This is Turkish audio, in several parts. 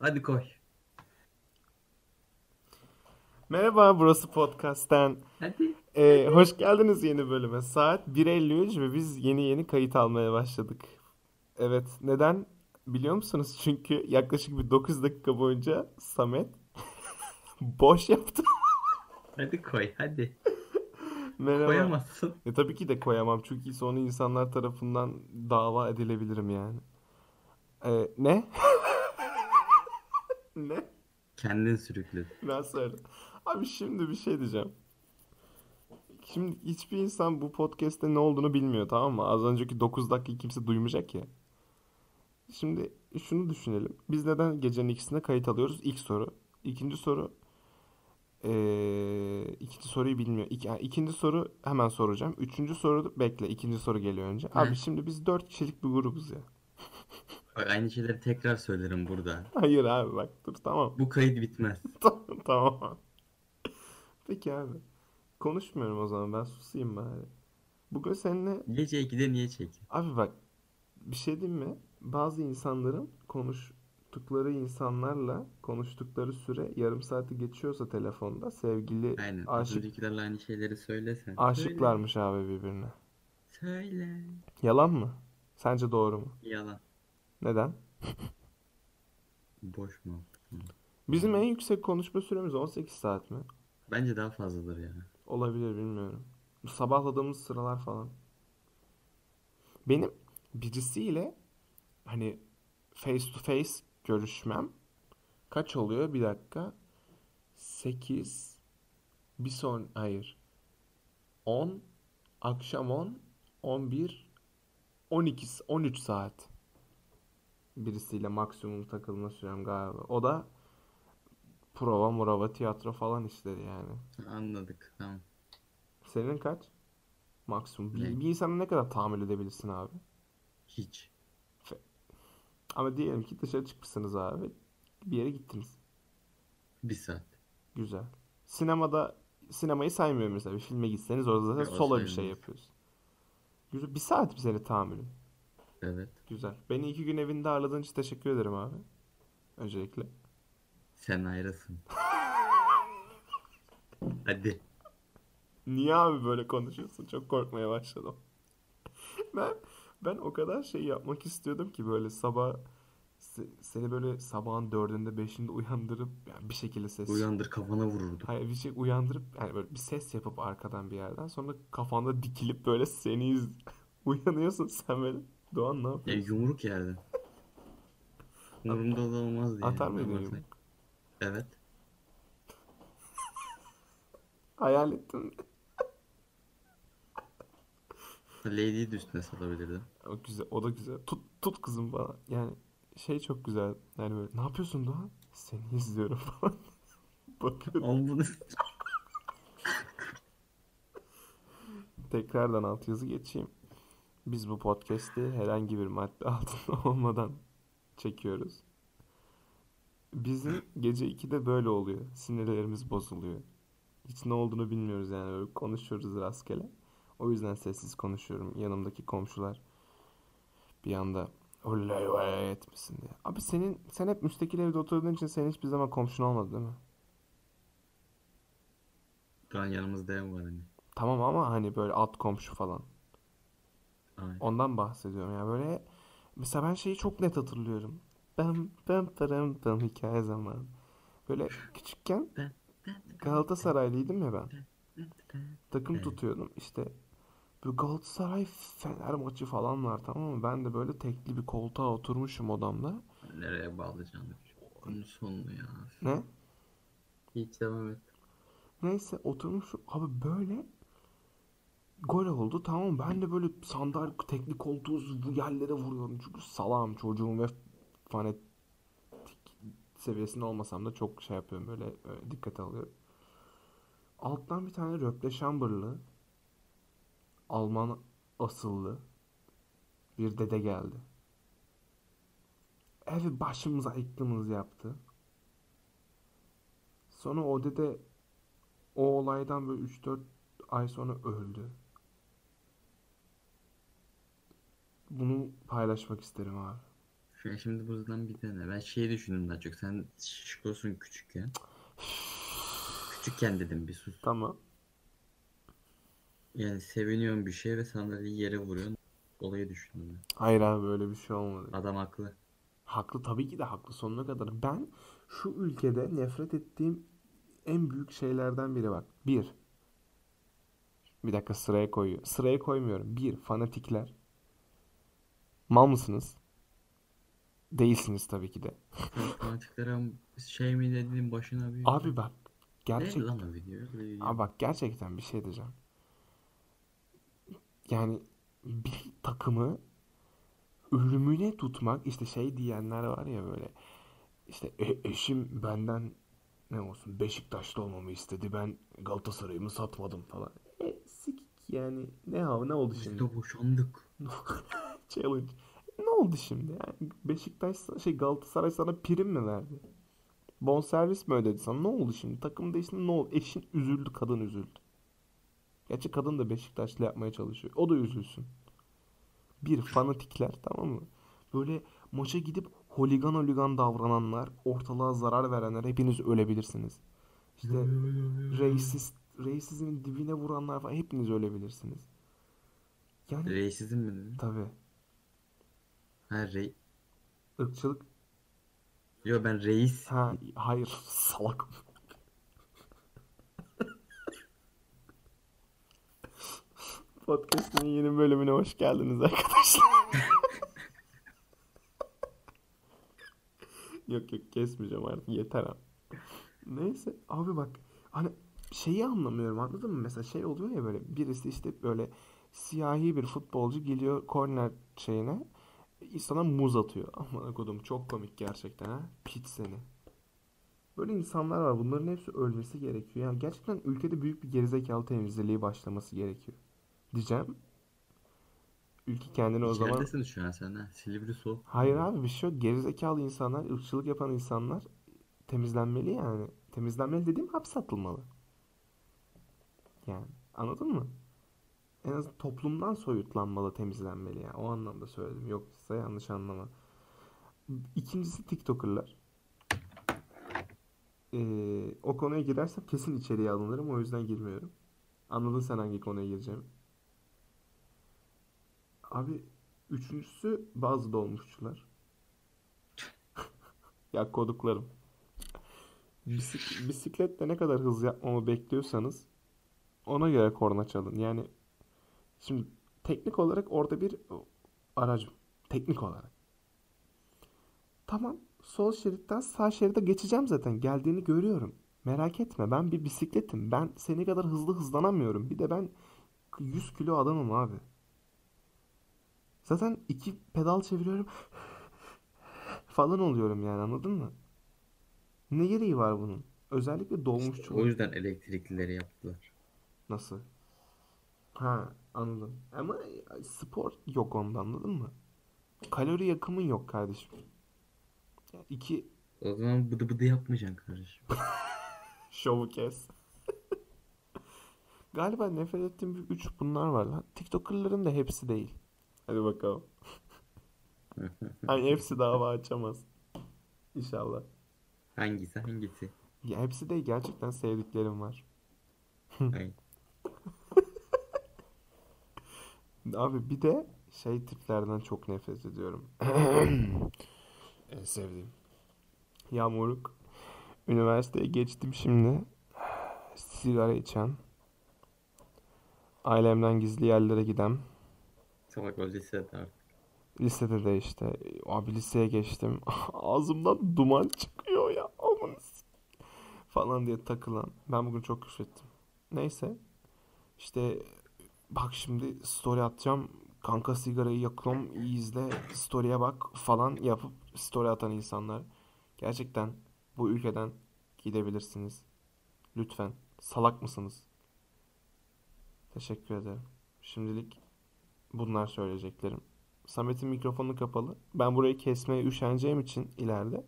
Hadi koy. Merhaba, burası Podcast'ten. Hadi. Ee, hoş geldiniz yeni bölüme. Saat 1.53 ve biz yeni yeni kayıt almaya başladık. Evet, neden biliyor musunuz? Çünkü yaklaşık bir 9 dakika boyunca Samet boş yaptı. Hadi koy. Hadi. Merhaba. Koyamazsın. E, tabii ki de koyamam çünkü sonra insanlar tarafından dava edilebilirim yani. Ee, ne? Ne? Kendin sürükledin. Ben söyle. Abi şimdi bir şey diyeceğim. Şimdi hiçbir insan bu podcast'te ne olduğunu bilmiyor tamam mı? Az önceki 9 dakikayı kimse duymayacak ya. Şimdi şunu düşünelim. Biz neden gecenin ikisinde kayıt alıyoruz? İlk soru. İkinci soru. Ee, ikinci soruyu bilmiyor. İki, yani ikinci soru hemen soracağım. Üçüncü soru bekle. İkinci soru geliyor önce. Abi şimdi biz dört kişilik bir grubuz ya. Bak aynı şeyleri tekrar söylerim burada. Hayır abi bak dur tamam. Bu kayıt bitmez. Tamam. Peki abi. Konuşmuyorum o zaman ben susayım bari. Bugün seninle Gece 2'de niye çek? abi bak bir şey diyeyim mi? Bazı insanların konuştukları insanlarla konuştukları süre yarım saati geçiyorsa telefonda sevgili Aynen. Aşık öncekilerle aynı şeyleri söylesen. Söyle. aşıklarmış abi birbirine. Söyle. Yalan mı? Sence doğru mu? Yalan. Neden? Boş mu? Bizim en yüksek konuşma süremiz 18 saat mi? Bence daha fazladır ya. Olabilir bilmiyorum. Sabahladığımız sıralar falan. Benim birisiyle hani face to face görüşmem kaç oluyor? Bir dakika. 8 bir son hayır. 10 akşam 10 11 12 13 saat. Birisiyle maksimum takılma sürem galiba. O da prova, murava, tiyatro falan işleri yani. Anladık. Tamam. Senin kaç? Maksimum. Bir, bir insana ne kadar tahammül edebilirsin abi? Hiç. Ama diyelim ki dışarı çıkmışsınız abi. Bir yere gittiniz. Bir saat. Güzel. Sinemada sinemayı saymıyorum mesela. Bir filme gitseniz orada zaten Ya, solo bir şey yapıyorsun. Güzel. Bir saat mi senin tahammülün? Evet. Güzel. Beni iki gün evinde ağırladığın için teşekkür ederim abi. Öncelikle. Sen ayrısın. Hadi. Niye abi böyle konuşuyorsun? Çok korkmaya başladım. Ben ben o kadar şey yapmak istiyordum ki böyle sabah se- seni böyle sabahın dördünde beşinde uyandırıp yani bir şekilde ses Uyandır kafana vururdu. hayır bir şey uyandırıp yani böyle bir ses yapıp arkadan bir yerden sonra kafanda dikilip böyle seni iz uyanıyorsun sen böyle Doğan ne Ya yapıyorsun? yumruk yerden. Umurumda da olmaz diye. Atar mıydın Ama yumruk? Evet. Hayal ettin mi? Lady'yi de üstüne salabilirdim. O güzel, o da güzel. Tut tut kızım falan. Yani şey çok güzel. Yani böyle ne yapıyorsun Doğan? Seni izliyorum falan. Bakıyorum. Al bunu. Tekrardan altyazı geçeyim. Biz bu podcast'i herhangi bir madde altında olmadan çekiyoruz. Bizim gece 2'de böyle oluyor. Sinirlerimiz bozuluyor. Hiç ne olduğunu bilmiyoruz yani. Böyle konuşuyoruz rastgele. O yüzden sessiz konuşuyorum. Yanımdaki komşular bir anda olay vay etmesin diye. Abi senin sen hep müstakil evde oturduğun için senin hiçbir zaman komşun olmadı değil mi? Şu an yanımızda ev var hani. Tamam ama hani böyle alt komşu falan. Aynen. Ondan bahsediyorum ya böyle mesela ben şeyi çok net hatırlıyorum. Ben ben pırım pım hikaye zamanı. Böyle küçükken Galatasaraylıydım ya ben. Takım tutuyordum işte. Bu Galatasaray Fener maçı falan var tamam mı? Ben de böyle tekli bir koltuğa oturmuşum odamda. Nereye bağlayacağım? Bunun sonunu ya. Ne? Hiç devam et. Neyse oturmuşum. Abi böyle gol oldu tamam? Ben de böyle sandalye tekli koltuğu yerlere vuruyorum. Çünkü salam çocuğum ve fanatik seviyesinde olmasam da çok şey yapıyorum böyle, böyle dikkate alıyorum. Alttan bir tane Röpleşamberlı Alman asıllı bir dede geldi. Evi başımıza yıktığımız yaptı. Sonra o dede o olaydan böyle 3-4 ay sonra öldü. Bunu paylaşmak isterim abi. Ya şimdi buradan bir tane. Ben şeyi düşündüm daha çok. Sen şişkosun küçükken. Küçükken dedim bir sus. Tamam. Yani seviniyorsun bir şey ve sandalyeyi yere vuruyorsun. Olayı düşündüm ben. Hayır abi böyle bir şey olmadı. Adam haklı. Haklı tabii ki de haklı sonuna kadar. Ben şu ülkede nefret ettiğim en büyük şeylerden biri bak. Bir. Bir dakika sıraya koyuyor. Sıraya koymuyorum. Bir. Fanatikler. Mal mısınız? Değilsiniz tabii ki de. Sen fanatiklere şey mi dediğin başına bir... Abi bak. Neydi Gerçek. lan o video? Video. Abi bak gerçekten bir şey diyeceğim. Yani bir takımı ölümüne tutmak işte şey diyenler var ya böyle işte "E- eşim benden ne olsun Beşiktaş'ta olmamı istedi ben Galatasaray'ımı satmadım falan. E sikik yani ne ha ne oldu Biz şimdi? de boşandık. Challenge. Ne oldu şimdi? Yani Beşiktaş şey Galatasaray sana prim mi verdi? Bonservis mi ödedi sana? Ne oldu şimdi? Takım değişti ne oldu? Eşin üzüldü, kadın üzüldü. Gerçi kadın da Beşiktaşlı yapmaya çalışıyor. O da üzülsün. Bir fanatikler tamam mı? Böyle maça gidip holigan holigan davrananlar, ortalığa zarar verenler hepiniz ölebilirsiniz. İşte reisist, reisizmin dibine vuranlar falan hepiniz ölebilirsiniz. Yani Reisizm mi dedin? tabii Ha rey... ırkçılık Yo ben reis. Ha, hayır salak. Podcast'ın yeni bölümüne hoş geldiniz arkadaşlar. yok yok kesmeyeceğim artık yeter abi. Neyse abi bak hani şeyi anlamıyorum anladın mı? Mesela şey oluyor ya böyle birisi işte böyle siyahi bir futbolcu geliyor korner şeyine sana muz atıyor. Aman kodum çok komik gerçekten ha. Piç seni. Böyle insanlar var. Bunların hepsi ölmesi gerekiyor. Yani gerçekten ülkede büyük bir gerizekalı temizliği başlaması gerekiyor. Diyeceğim. Ülke kendini o zaman... İçeridesin şu an sen ha. Silivri soğuk. Hayır abi bir şey yok. Gerizekalı insanlar, ırkçılık yapan insanlar temizlenmeli yani. Temizlenmeli dediğim hapse atılmalı. Yani anladın mı? En az toplumdan soyutlanmalı, temizlenmeli yani. O anlamda söyledim. Yoksa yanlış anlama. İkincisi TikToker'lar. Ee, o konuya girersem kesin içeriye alınırım. O yüzden girmiyorum. Anladın sen hangi konuya gireceğimi. Abi üçüncüsü bazı dolmuşçular. Ya koduklarım. Bisik- bisikletle ne kadar hız yapmamı bekliyorsanız ona göre korna çalın. Yani şimdi teknik olarak orada bir aracım. Teknik olarak. Tamam. Sol şeritten sağ şeride geçeceğim zaten. Geldiğini görüyorum. Merak etme. Ben bir bisikletim. Ben seni kadar hızlı hızlanamıyorum. Bir de ben 100 kilo adamım abi. Zaten iki pedal çeviriyorum falan oluyorum yani anladın mı? Ne gereği var bunun? Özellikle dolmuşçu. O yüzden elektriklileri yaptılar. Nasıl? Ha anladım. Ama spor yok onda anladın mı? Kalori yakımın yok kardeşim. Ya iki O zaman bıdı bıdı yapmayacaksın kardeşim. şovu kes. Galiba nefret ettiğim bir üç bunlar var lan. TikToker'ların da hepsi değil. Hadi bakalım. Hani hepsi dava açamaz. İnşallah. Hangisi hangisi? Ya hepsi değil gerçekten sevdiklerim var. Ay. Abi bir de şey tiplerden çok nefret ediyorum. En sevdiğim. Ya moruk. Üniversiteye geçtim şimdi. Sigara içen. Ailemden gizli yerlere giden. Salak o lisede artık. Lisede de işte. Abi liseye geçtim. Ağzımdan duman çıkıyor ya. Aman falan diye takılan. Ben bugün çok küfrettim. Neyse. İşte bak şimdi story atacağım. Kanka sigarayı yakıyorum. iyi izle. Story'e bak falan yapıp story atan insanlar. Gerçekten bu ülkeden gidebilirsiniz. Lütfen. Salak mısınız? Teşekkür ederim. Şimdilik bunlar söyleyeceklerim. Samet'in mikrofonu kapalı. Ben burayı kesmeye üşeneceğim için ileride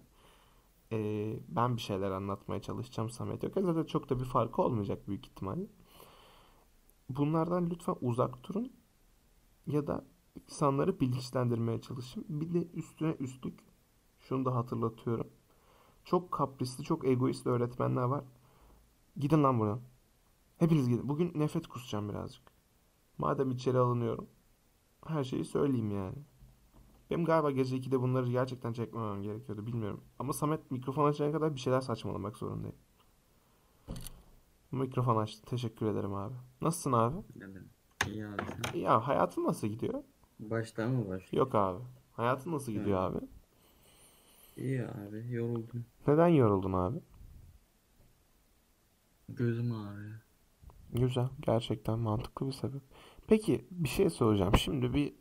eee, ben bir şeyler anlatmaya çalışacağım Samet yok. Zaten çok da bir farkı olmayacak büyük ihtimalle. Bunlardan lütfen uzak durun ya da insanları bilinçlendirmeye çalışın. Bir de üstüne üstlük Şunu da hatırlatıyorum. Çok kaprisli, çok egoist öğretmenler var. Gidin lan buradan. Hepiniz gidin. Bugün nefret kusacağım birazcık. Madem içeri alınıyorum. Her şeyi söyleyeyim yani. Benim galiba gece 2'de bunları gerçekten çekmemem gerekiyordu. Bilmiyorum. Ama Samet mikrofon açana kadar bir şeyler saçmalamak zorundayım. Mikrofon açtı. Teşekkür ederim abi. Nasılsın abi? İyi abi sen. Ya hayatın nasıl gidiyor? Baştan mı başlıyor? Yok abi. Hayatın nasıl gidiyor abi? İyi abi yoruldum. Neden yoruldun abi? Gözüm ağrıyor. Güzel. Gerçekten mantıklı bir sebep. Peki bir şey soracağım. Şimdi bir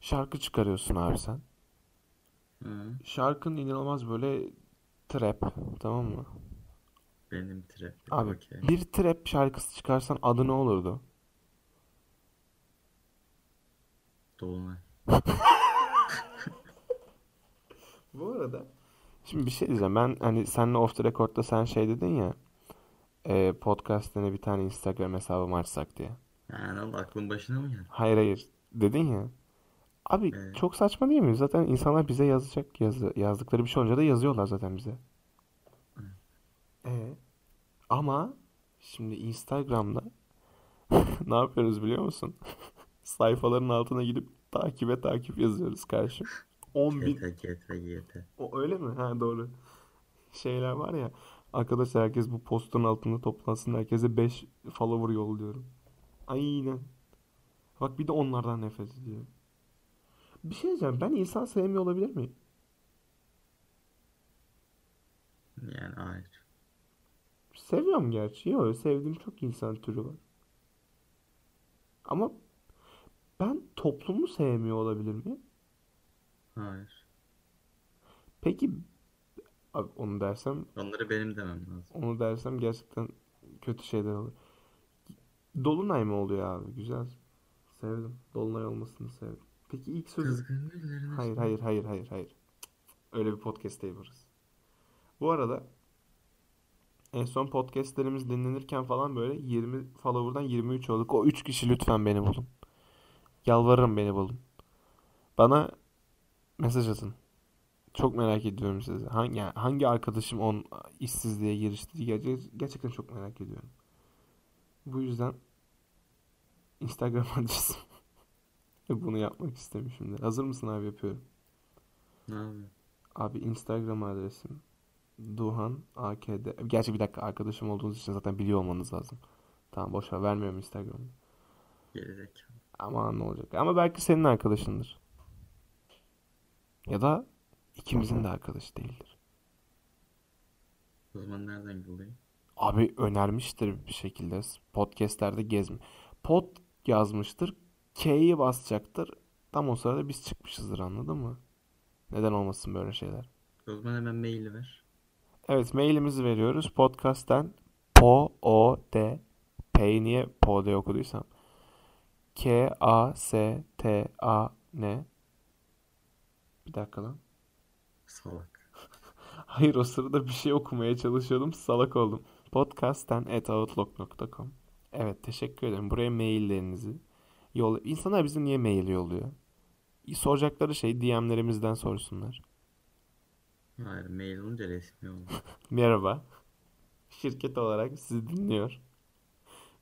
şarkı çıkarıyorsun abi sen. Hı, Şarkın inanılmaz böyle trap. Tamam mı? Benim trap. Abi Okey. bir trap şarkısı çıkarsan adı ne olurdu? Dolunay. Bu arada şimdi bir şey diyeceğim. Ben hani seninle off the record'da sen şey dedin ya e, podcast'ine bir tane Instagram hesabı açsak diye. Yani Allah aklın başına mı geldi? Hayır hayır dedin ya. Abi Evet. çok saçma değil mi? Zaten insanlar bize yazacak yazı, yazdıkları bir şey olunca da yazıyorlar zaten bize. E ama şimdi Instagram'da ne yapıyoruz biliyor musun? Sayfaların altına gidip takibe takip yazıyoruz karşı. 10 bin. O öyle mi? Ha doğru. Şeyler var ya. Arkadaşlar herkes bu postun altında toplansın. Herkese 5 follower yolluyorum. Aynen. Bak bir de onlardan nefret ediyorum. Bir şey diyeceğim. Ben insan sevmiyor olabilir miyim? Yani hayır. Seviyorum gerçi. Yok sevdiğim çok insan türü var. Ama ben toplumu sevmiyor olabilir miyim? Hayır. Peki abi onu dersem Onları benim demem lazım. Onu dersem gerçekten kötü şeyler olur. Dolunay mı oluyor abi? Güzel. Sevdim. Dolunay olmasını sevdim. Peki ilk sözü... Kızgın Hayır hayır hayır hayır hayır. Cık, Öyle bir podcast değil burası. Bu arada en son podcastlerimiz dinlenirken falan böyle 20 follower'dan 23 olduk. O 3 kişi lütfen beni bulun. Yalvarırım beni bulun. Bana mesaj atın. Çok merak ediyorum sizi. Hangi, yani hangi arkadaşım on işsizliğe girişti? Gerçekten, çok merak ediyorum. Bu yüzden Instagram adresim. Bunu yapmak istedim şimdi. Hazır mısın abi yapıyorum. Ne yapıyor? Abi Instagram adresim Duhan AKD. Gerçi bir dakika arkadaşım olduğunuz için zaten biliyor olmanız lazım. Tamam boş ver vermiyorum Instagram'ı. Gerizekalı. Aman ne olacak. Ama belki senin arkadaşındır. Ya da ikimizin de arkadaşı değildir. O zaman nereden bulayım? Abi önermiştir bir şekilde. Podcast'lerde gezme. Pod yazmıştır. K'yi basacaktır. Tam o sırada biz çıkmışızdır anladın mı? Neden olmasın böyle şeyler? O zaman hemen maili ver. Evet mailimizi veriyoruz. Podcast'ten po o d P'yi niye po diye okuduysam K A S T A N Bir dakika lan. Salak. Hayır o sırada bir şey okumaya çalışıyordum. Salak oldum. Podcast'ten at outlook.com Evet teşekkür ederim. Buraya maillerinizi yolla. İnsanlar bize niye mail yolluyor? Soracakları şey DM'lerimizden sorsunlar. Hayır mail olunca resmi oldu. Merhaba. Şirket olarak sizi dinliyor.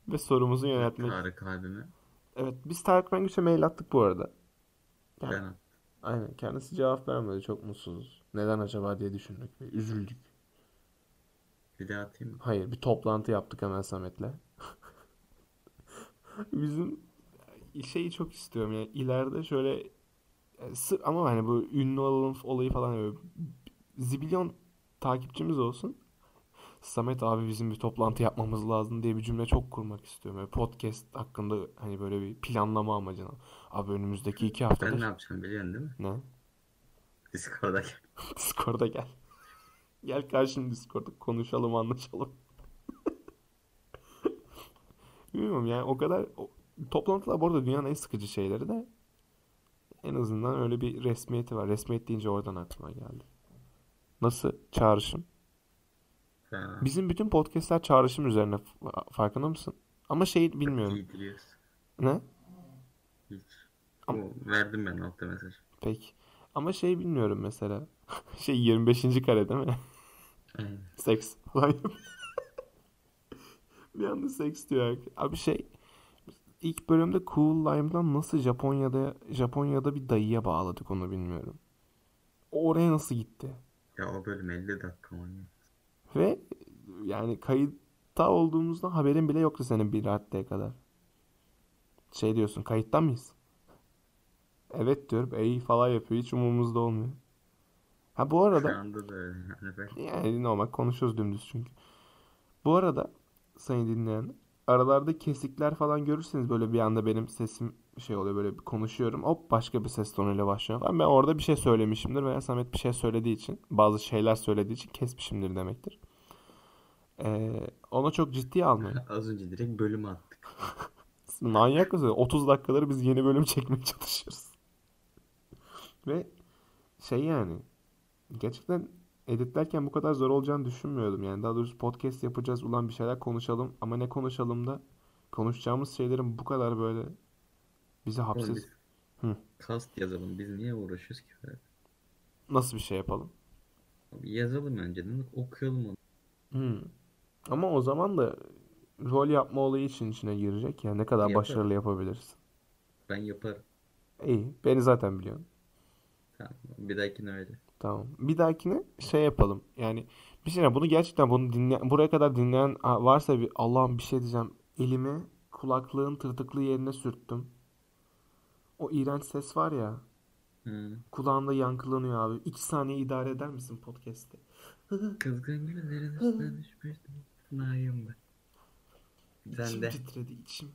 Ve sorumuzu yöneltmek... Tarık abime. Evet biz Tarık Mengüç'e mail attık bu arada. Ben Yani, at. aynen kendisi cevap vermedi. Çok mutsuzuz. Neden acaba diye düşündük ve üzüldük. Bir daha atayım mı? Hayır bir toplantı yaptık hemen Samet'le. Bizim şeyi çok istiyorum yani ileride şöyle yani sır, ama hani bu ünlü olalım olayı falan böyle zibilyon takipçimiz olsun. Samet abi bizim bir toplantı yapmamız lazım diye bir cümle çok kurmak istiyorum. Böyle podcast hakkında hani böyle bir planlama amacına. Abi önümüzdeki iki Ben haftada ne yapacağım biliyorsun değil mi? ne? Discord'a gel. Discord'a gel. Gel karşın Discord'da konuşalım, anlaşalım. Bilmiyorum yani o kadar toplantılar bu arada dünyanın en sıkıcı şeyleri de en azından öyle bir resmiyeti var. Resmiyet deyince oradan aklıma geldi. Nasıl çağrışım? Fena. Bizim bütün podcastler çağrışım üzerine farkında mısın? Ama şey bilmiyorum. Giydiriyoruz. Ne? Hiç. Ama- O, verdim ben altta mesaj. Peki. Ama şey bilmiyorum mesela. Şey 25. kare değil mi? Aynen. Seks falan Bir anda seks diyor. Abi şey ilk bölümde Cool Lime'dan nasıl Japonya'da Japonya'da bir dayıya bağladık onu bilmiyorum. Oraya nasıl gitti? Ya o bölüm 50 dakika oynuyor. Ve yani kayıtta olduğumuzda haberin bile yoktu senin bir raddeye kadar. Şey diyorsun kayıtta mıyız? Evet diyorum. Ey falan yapıyor. Hiç umurumuzda olmuyor. Ha bu Şu arada anda da öyle. Yani normal konuşuyoruz dümdüz çünkü. Bu arada sayın dinleyen aralarda kesikler falan görürseniz böyle bir anda benim sesim şey oluyor böyle bir konuşuyorum. Hop başka bir ses tonuyla başlıyor falan. Ben orada bir şey söylemişimdir veya Samet bir şey söylediği için bazı şeyler söylediği için kesmişimdir demektir. Ee, ona çok ciddiye almayın. az önce direkt bölümü attık. Manyak mısın? 30 dakikaları biz yeni bölüm çekmeye çalışıyoruz. Ve şey yani gerçekten editlerken bu kadar zor olacağını düşünmüyordum. Yani daha doğrusu podcast yapacağız ulan bir şeyler konuşalım ama ne konuşalım da konuşacağımız şeylerin bu kadar böyle bizi hapsiz Hı. kast yazalım. Biz niye uğraşıyoruz ki? böyle? nasıl bir şey yapalım? Abi yazalım önceden okuyalım onu. Hmm. Ama o zaman da rol yapma olayı için içine girecek ya ne kadar Yaparım. başarılı yapabilirsin. Ben yaparım. İyi, beni zaten biliyorsun. Tamam. Bir dahakine öyle. Tamam. Bir dahakine şey yapalım. Yani bir şey bunu gerçekten bunu dinleyen buraya kadar dinleyen varsa bir Allah'ım bir şey diyeceğim. Elimi kulaklığın tırtıklı yerine sürttüm. O iğrenç ses var ya. Hı. Kulağımda yankılanıyor abi. İki saniye idare eder misin podcast'te? Kızgın güllerin üstüne düşmüştüm. Nayım ben. Sen İçim de. titredi içim.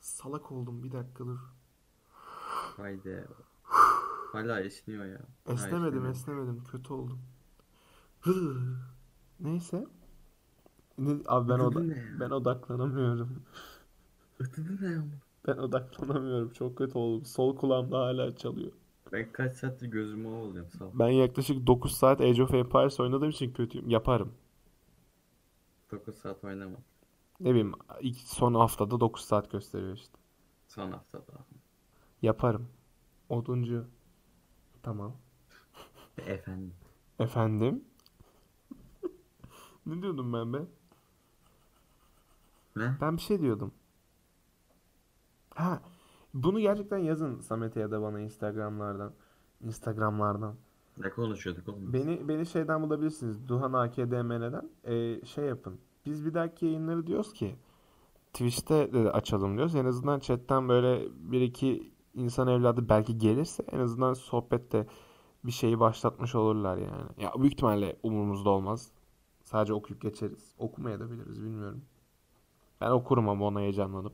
Salak oldum bir dakika dur. Haydi. Hala esniyor ya. Ha, Esnemedim esnemiyor. esnemedim kötü oldum. Hı. Neyse. Ne, abi ben oda ben odaklanamıyorum. Ötüdü ne ama? Ben odaklanamıyorum. Çok kötü oldum. Sol kulağımda hala çalıyor. Ben kaç saattir gözümü ovalıyorum sağ ol. Ben yaklaşık 9 saat Age of Empires oynadığım için kötüyüm. Yaparım. 9 saat oynamadım. Ne bileyim ilk son haftada 9 saat gösteriyor işte. Son haftada. Yaparım. Oduncu. Tamam. Efendim. Efendim? Ne diyordum ben be? Ne? Ben bir şey diyordum. Ha, bunu gerçekten yazın Samet'e ya da bana Instagram'lardan. Instagram'lardan. Ne konuşuyorduk oğlum? Beni beni şeyden bulabilirsiniz. Duhan AKDM'den. Ee, şey yapın. Biz bir dahaki yayınları diyoruz ki Twitch'te de açalım diyoruz. En azından chatten böyle bir iki insan evladı belki gelirse en azından sohbette bir şeyi başlatmış olurlar yani. Ya büyük ihtimalle umurumuzda olmaz. Sadece okuyup geçeriz. Okumaya da biliriz bilmiyorum. Ben okurum ama ona heyecanlanıp.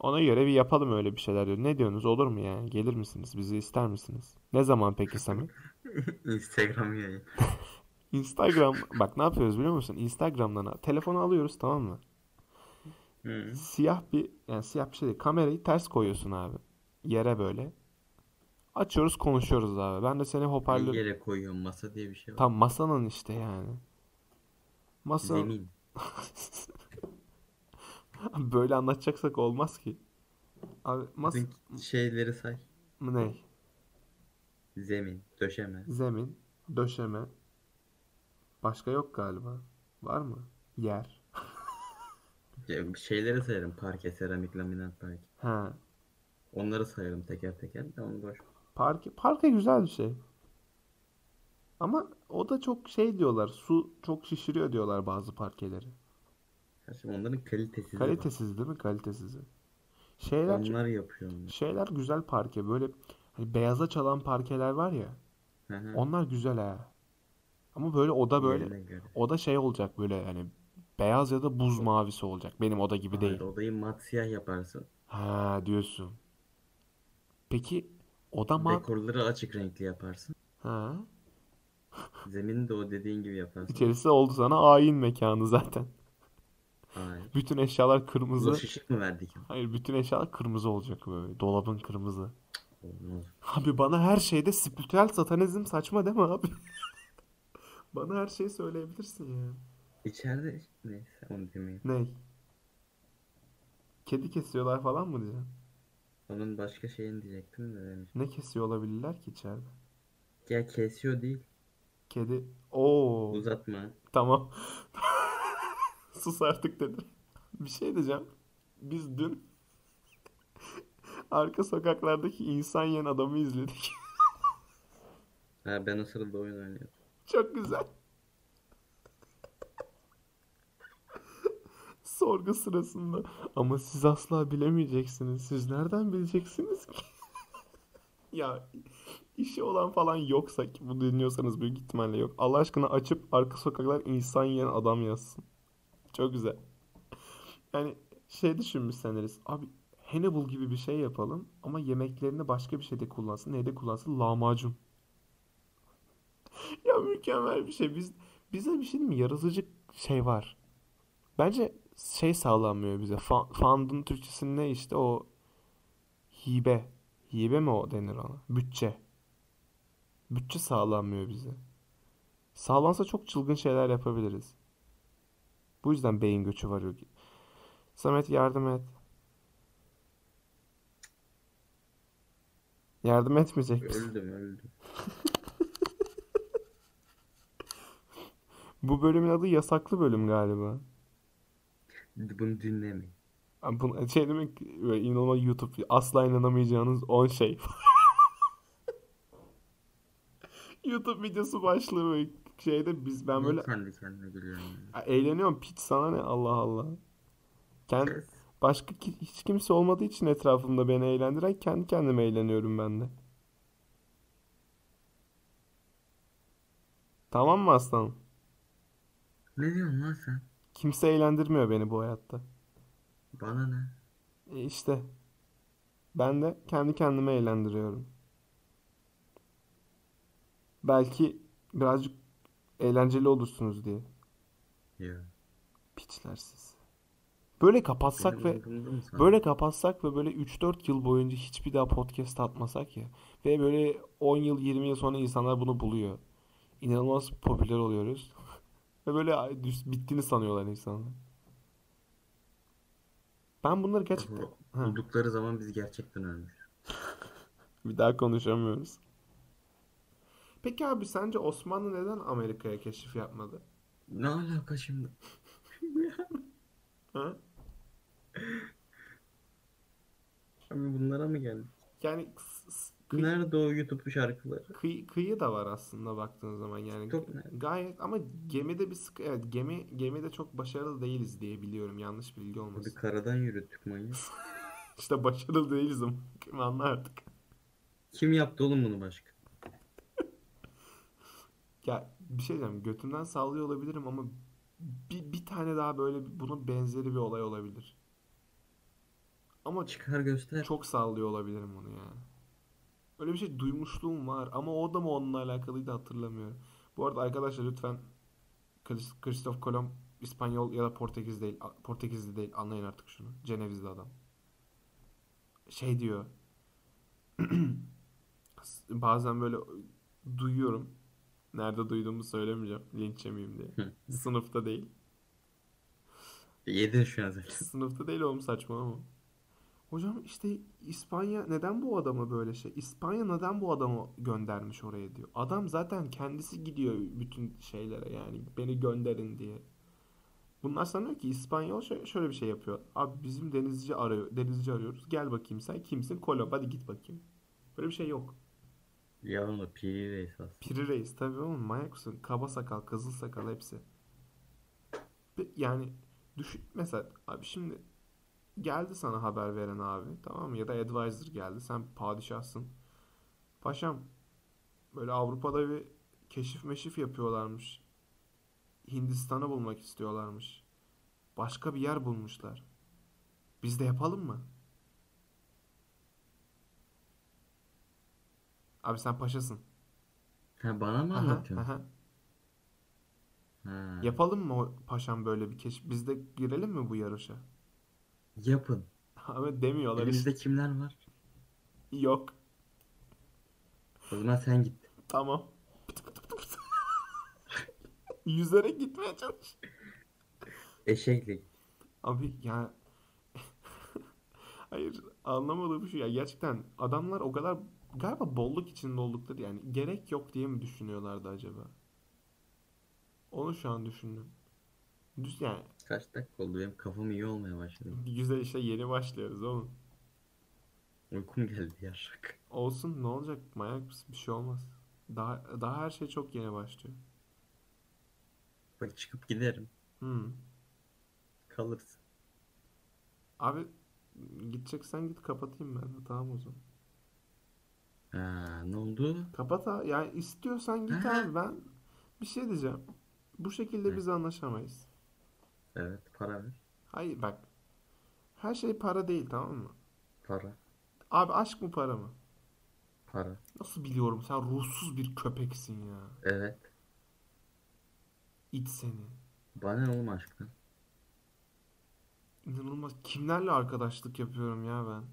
Ona göre bir yapalım öyle bir şeyler diyor. Ne diyorsunuz? Olur mu yani? Gelir misiniz? Bizi ister misiniz? Ne zaman peki Samet? Instagram yayın. Instagram bak ne yapıyoruz biliyor musun? Instagram'dan telefonu alıyoruz tamam mı? Hı. Siyah bir yani siyah bir şey değil. Kamerayı ters koyuyorsun abi. Yere böyle. Açıyoruz konuşuyoruz abi. Ben de seni Bir hoparlör yere koyuyorum masa diye bir şey var. tam masanın işte yani. Masa Zemin. böyle anlatacaksak olmaz ki. Abi masa şeyleri say. ne? Zemin, döşeme. Zemin, döşeme. Başka yok galiba. Var mı? Yer. Şeyleri sayarım. Parke, seramik, laminat belki. Ha. Onları sayarım teker teker de onu boş. Parke, parke güzel bir şey. Ama o da çok şey diyorlar. Su çok şişiriyor diyorlar bazı parkeleri. Ya Şimdi onların kalitesi de var. Kalitesiz değil mi? Kalitesizi. Şeyler Onlar yapıyor onu. şeyler güzel parke. Böyle hani beyaza çalan parkeler var ya. Hı hı. Onlar güzel ha. Ama böyle oda böyle oda şey olacak böyle hani beyaz ya da buz mavisi olacak. Benim oda gibi Hayır, değil. odayı mat siyah yaparsın. Ha diyorsun. Peki oda mat Dekorları açık renkli yaparsın. ha Zemini de o dediğin gibi yaparsın. içerisi oldu sana ayin mekanı zaten. Hayır. Bütün eşyalar kırmızı. Loş ışık mı verdik? Hayır bütün eşyalar kırmızı olacak böyle. Dolabın kırmızı. Olmaz. Abi bana her şeyde spiritüel satanizm saçma deme abi. Bana her şeyi söyleyebilirsin ya. İçeride neyse onu demeyeyim. Ney? Kedi kesiyorlar falan mı diyeceğim? Onun başka şeyini diyecektim de demiş. Ne kesiyor olabilirler ki içeride? Ya kesiyor değil. Kedi. Oo. Uzatma. Tamam. Sus artık dedi. Bir şey diyeceğim. Biz dün arka sokaklardaki insan yiyen adamı izledik. Ha ben o sırada oyun oynuyorum. Çok güzel. Sorgu sırasında. Ama siz asla bilemeyeceksiniz. Siz nereden bileceksiniz ki? Ya işi olan falan yoksa ki bu dinliyorsanız büyük ihtimalle yok. Allah aşkına açıp arka sokaklar insan yiyen adam yazsın. Çok güzel. Yani şey düşünmüşseniz abi Hannibal gibi bir şey yapalım ama yemeklerini başka bir şeyde kullansın. Neyde kullansın? Lahmacun. Ya mükemmel bir şey. Biz bize bir şey diyeyim mi? Yaratıcı şey var. Bence şey sağlanmıyor bize. Fa fund'un Türkçesi ne işte o hibe. Hibe mi o denir ona? Bütçe. Bütçe sağlanmıyor bize. Sağlansa çok çılgın şeyler yapabiliriz. Bu yüzden beyin göçü var. Samet yardım et. Yardım etmeyecek misin? Öldüm öldüm. Bu bölümün adı yasaklı bölüm galiba. Bunu dinlemeyin. Abi Bu şey demek böyle inanılmaz YouTube asla inanamayacağınız 10 şey. YouTube videosu başlığı böyle şeyde biz ben böyle kendi kendine gülüyorum ya? Eğleniyorum piç sana ne Allah Allah. Kendi başka ki- hiç kimse olmadığı için etrafımda beni eğlendiren kendi kendime eğleniyorum ben de. Tamam mı aslanım? Ne diyorsun lan sen? Kimse eğlendirmiyor beni bu hayatta. Bana ne? E işte ben de kendi kendime eğlendiriyorum. Belki birazcık eğlenceli olursunuz diye. Ya. Piçler siz. Böyle kapatsak Benim ve böyle kapatsak ve böyle 3-4 yıl boyunca hiçbir daha podcast atmasak ya ve böyle 10 yıl 20 yıl sonra insanlar bunu buluyor. İnanılmaz popüler oluyoruz. Ve böyle düş- bittiğini sanıyorlar insanlar. Ben bunları gerçekten Bu- Buldukları zaman biz gerçekten ölmüş. bir daha konuşamıyoruz. Peki abi sence Osmanlı neden Amerika'ya keşif yapmadı? Ne alaka şimdi? Ha? Abi bunlara mı geldik? Yani kıy- Nerede o YouTube şarkıları? kıy- kıyı da var aslında baktığın zaman yani Çok gayet ama gemide bir sıkı evet gemi gemide çok başarılı değiliz diye biliyorum yanlış bilgi Hadi olmasın. karadan yürüttük manyak. İşte başarılı değiliz ama kim anla artık. Kim yaptı oğlum bunu başka? Ya bir şey diyeceğim götümden sallıyor olabilirim ama bir, bir tane daha böyle bunun benzeri bir olay olabilir. Ama Çıkar göster. çok sallıyor olabilirim onu ya. Öyle bir şey duymuşluğum var ama o da mı onunla alakalıydı hatırlamıyorum. Bu arada arkadaşlar lütfen Christoph Kolomb İspanyol ya da Portekiz değil. Portekizli değil. Anlayın artık şunu. Cenevizli adam. Şey diyor. Bazen böyle duyuyorum. Nerede duyduğumu söylemeyeceğim. Linç yemeyeyim diye. Sınıfta değil. Yedin şu an zaten. Sınıfta değil oğlum saçmalama. Hocam işte İspanya neden bu adamı böyle şey? İspanya neden bu adamı göndermiş oraya diyor. Adam zaten kendisi gidiyor bütün şeylere yani beni gönderin diye. Bunlar sanıyor ki İspanyol şö- şöyle bir şey yapıyor. Abi bizim denizci arıyor, denizci arıyoruz. Gel bakayım sen kimsin? Kolomb hadi git bakayım. Böyle bir şey yok. Ya onu Piri Reis aslında. Piri Reis tabii oğlum manyak mısın? Kaba sakal, kızıl sakal hepsi. Yani düşün mesela abi şimdi geldi sana haber veren abi tamam mı? Ya da advisor geldi. Sen padişahsın. Paşam böyle Avrupa'da bir keşif meşif yapıyorlarmış. Hindistan'ı bulmak istiyorlarmış. Başka bir yer bulmuşlar. Biz de yapalım mı? Abi sen paşasın. Ha bana mı Aha, anlatıyorsun? aha. Ha. Yapalım mı o paşam böyle bir keşif? Biz de girelim mi bu yarışa? Yapın. Ama demiyorlar Elimizde işte. kimler var? Yok. O zaman sen git. Tamam. Yüzerek gitmeye çalış. Eşekle git. Abi ya hayır anlamadığım şu ya gerçekten adamlar o kadar galiba bolluk içinde oldukları yani gerek yok diye mi düşünüyorlardı acaba? Onu şu an düşündüm. Düş yani Kaç dakika oldu benim kafam iyi olmaya başladı. güzel işe yeni başlıyoruz oğlum. Uykum geldi yarrak. Olsun ne olacak? Manyak mısın? Bir şey olmaz. Daha daha her şey çok yeni başlıyor. Bak çıkıp giderim. Hmm. Kalırsın. Abi gideceksen git kapatayım ben tamam o zaman. Ha, ne oldu? Kapat ha. Yani istiyorsan git abi ben bir şey diyeceğim. Bu şekilde biz anlaşamayız. Evet para ver. Hayır bak. Her şey para değil tamam mı? Para. Abi aşk mı para mı? Para. Nasıl biliyorum sen ruhsuz bir köpeksin ya. Evet. İt seni. Bana ne oğlum aşktan? İnanılmaz. Kimlerle arkadaşlık yapıyorum ya ben?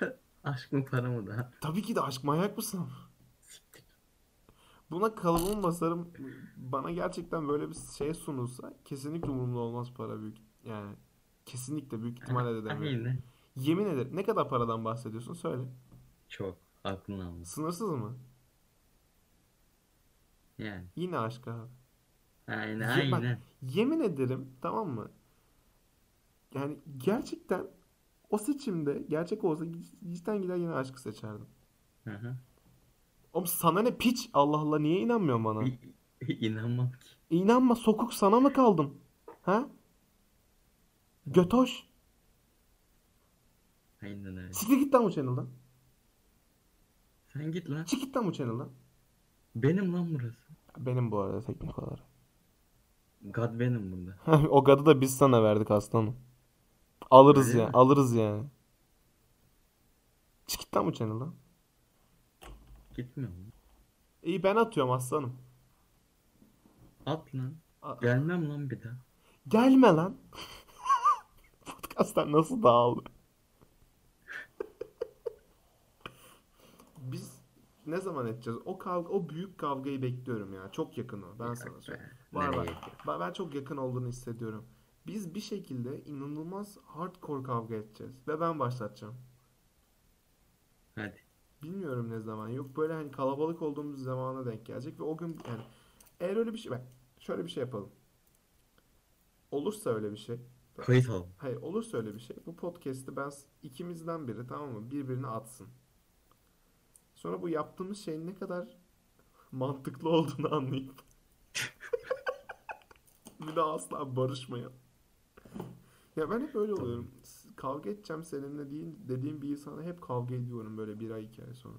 Aşk mı para mı da? Tabii ki de aşk manyak mısın? Buna kalıbımı basarım. Bana gerçekten böyle bir şey sunulsa kesinlikle umurumda olmaz para büyük. Yani kesinlikle büyük ihtimalle de demiyorum. Yemin ederim. Ne kadar paradan bahsediyorsun? Söyle. Çok. Aklını almış. Sınırsız mı? Yani. Yine aşk abi. Aynen Ye- bak- aynen. Yemin ederim tamam mı? Yani gerçekten o seçimde gerçek olsa cidden gider yine aşkı seçerdim. Hı hı. Oğlum sana ne piç? Allah Allah niye inanmıyorsun bana? İnanmam ki. İnanma sokuk sana mı kaldım? Ha? Götoş. Aynen öyle. Siktir git lan bu channel'dan. Sen git lan. Çık git lan bu channel'dan. Benim lan burası. Benim bu arada teknik olarak. God benim burada. o gadı da biz sana verdik aslanım. Alırız Öyle ya, mi? alırız yani. Çık git lan bu channel'dan. Gitmiyor mu? İyi ben atıyorum aslanım. At lan. A- Gelmem lan bir daha. Gelme lan. Podcast'tan nasıl dağıldı? Biz ne zaman edeceğiz? O kavga, o büyük kavgayı bekliyorum ya. Çok yakın o. Ben sana söyleyeyim. Var var. Ben, ben çok yakın olduğunu hissediyorum. Biz bir şekilde inanılmaz hardcore kavga edeceğiz. Ve ben başlatacağım. Hadi. Bilmiyorum ne zaman. Yok böyle hani kalabalık olduğumuz zamana denk gelecek. Ve o gün yani eğer öyle bir şey... Bak şöyle bir şey yapalım. Olursa öyle bir şey. Kayıt al. Hayır olursa öyle bir şey. Bu podcast'i ben ikimizden biri tamam mı? Birbirine atsın. Sonra bu yaptığımız şeyin ne kadar mantıklı olduğunu anlayıp bir daha asla barışmayalım. Ya ben hep öyle oluyorum. Kavga edeceğim seninle değil dediğim bir insana hep kavga ediyorum böyle bir ay iki ay sonra.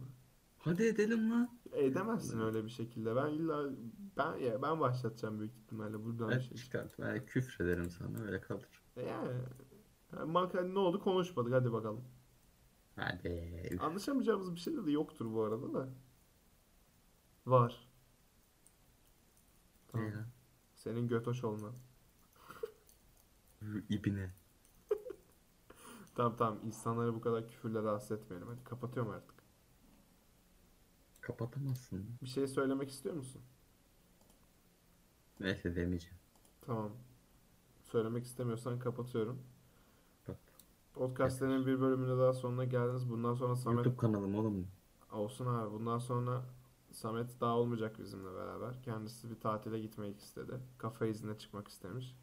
Hadi edelim lan. Edemezsin öyle bir şekilde. Ben illa ben ya ben başlatacağım büyük ihtimalle buradan bir Hadi şey. çıkart. Ben küfrederim sana öyle kalır. E Yani, bak hani ne oldu konuşmadık hadi bakalım. Hadi. Anlaşamayacağımız bir şey de yoktur bu arada da. Var. Tamam. Ne lan? Senin götoş olman. İbine. Tamam tamam insanları bu kadar küfürle rahatsız etmeyelim. Hadi kapatıyorum artık. Kapatamazsın. Bir şey söylemek istiyor musun? Neyse demeyeceğim. Tamam. Söylemek istemiyorsan kapatıyorum. Kapat. Podcast'lerin bir bölümüne daha sonuna geldiniz. Bundan sonra Samet YouTube kanalım oğlum. olsun abi. Bundan sonra Samet daha olmayacak bizimle beraber. Kendisi bir tatile gitmek istedi. Kafa izine çıkmak istemiş.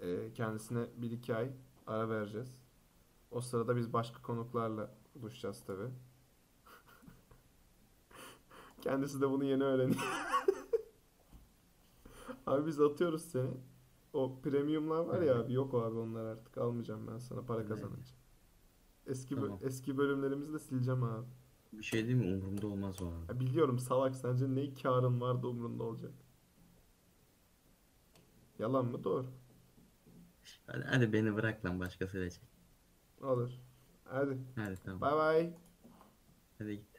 Ee, kendisine bir iki ay ara vereceğiz. O sırada biz başka konuklarla buluşacağız tabi. Kendisi de bunu yeni öğreniyor. Abi biz atıyoruz seni. O premiumlar var ya abi yok abi onlar artık almayacağım ben sana para kazanınca. Eski bö- Tamam. eski bölümlerimizi de sileceğim abi. Bir şey değil mi? Umurumda olmaz o an. Ya biliyorum salak sence ne karın var da umrunda olacak. Yalan mı? Doğru. Hadi, hadi beni bırak lan başkasıyla çek. Olur. Hadi. Hadi tamam. Bay bay. Hadi git.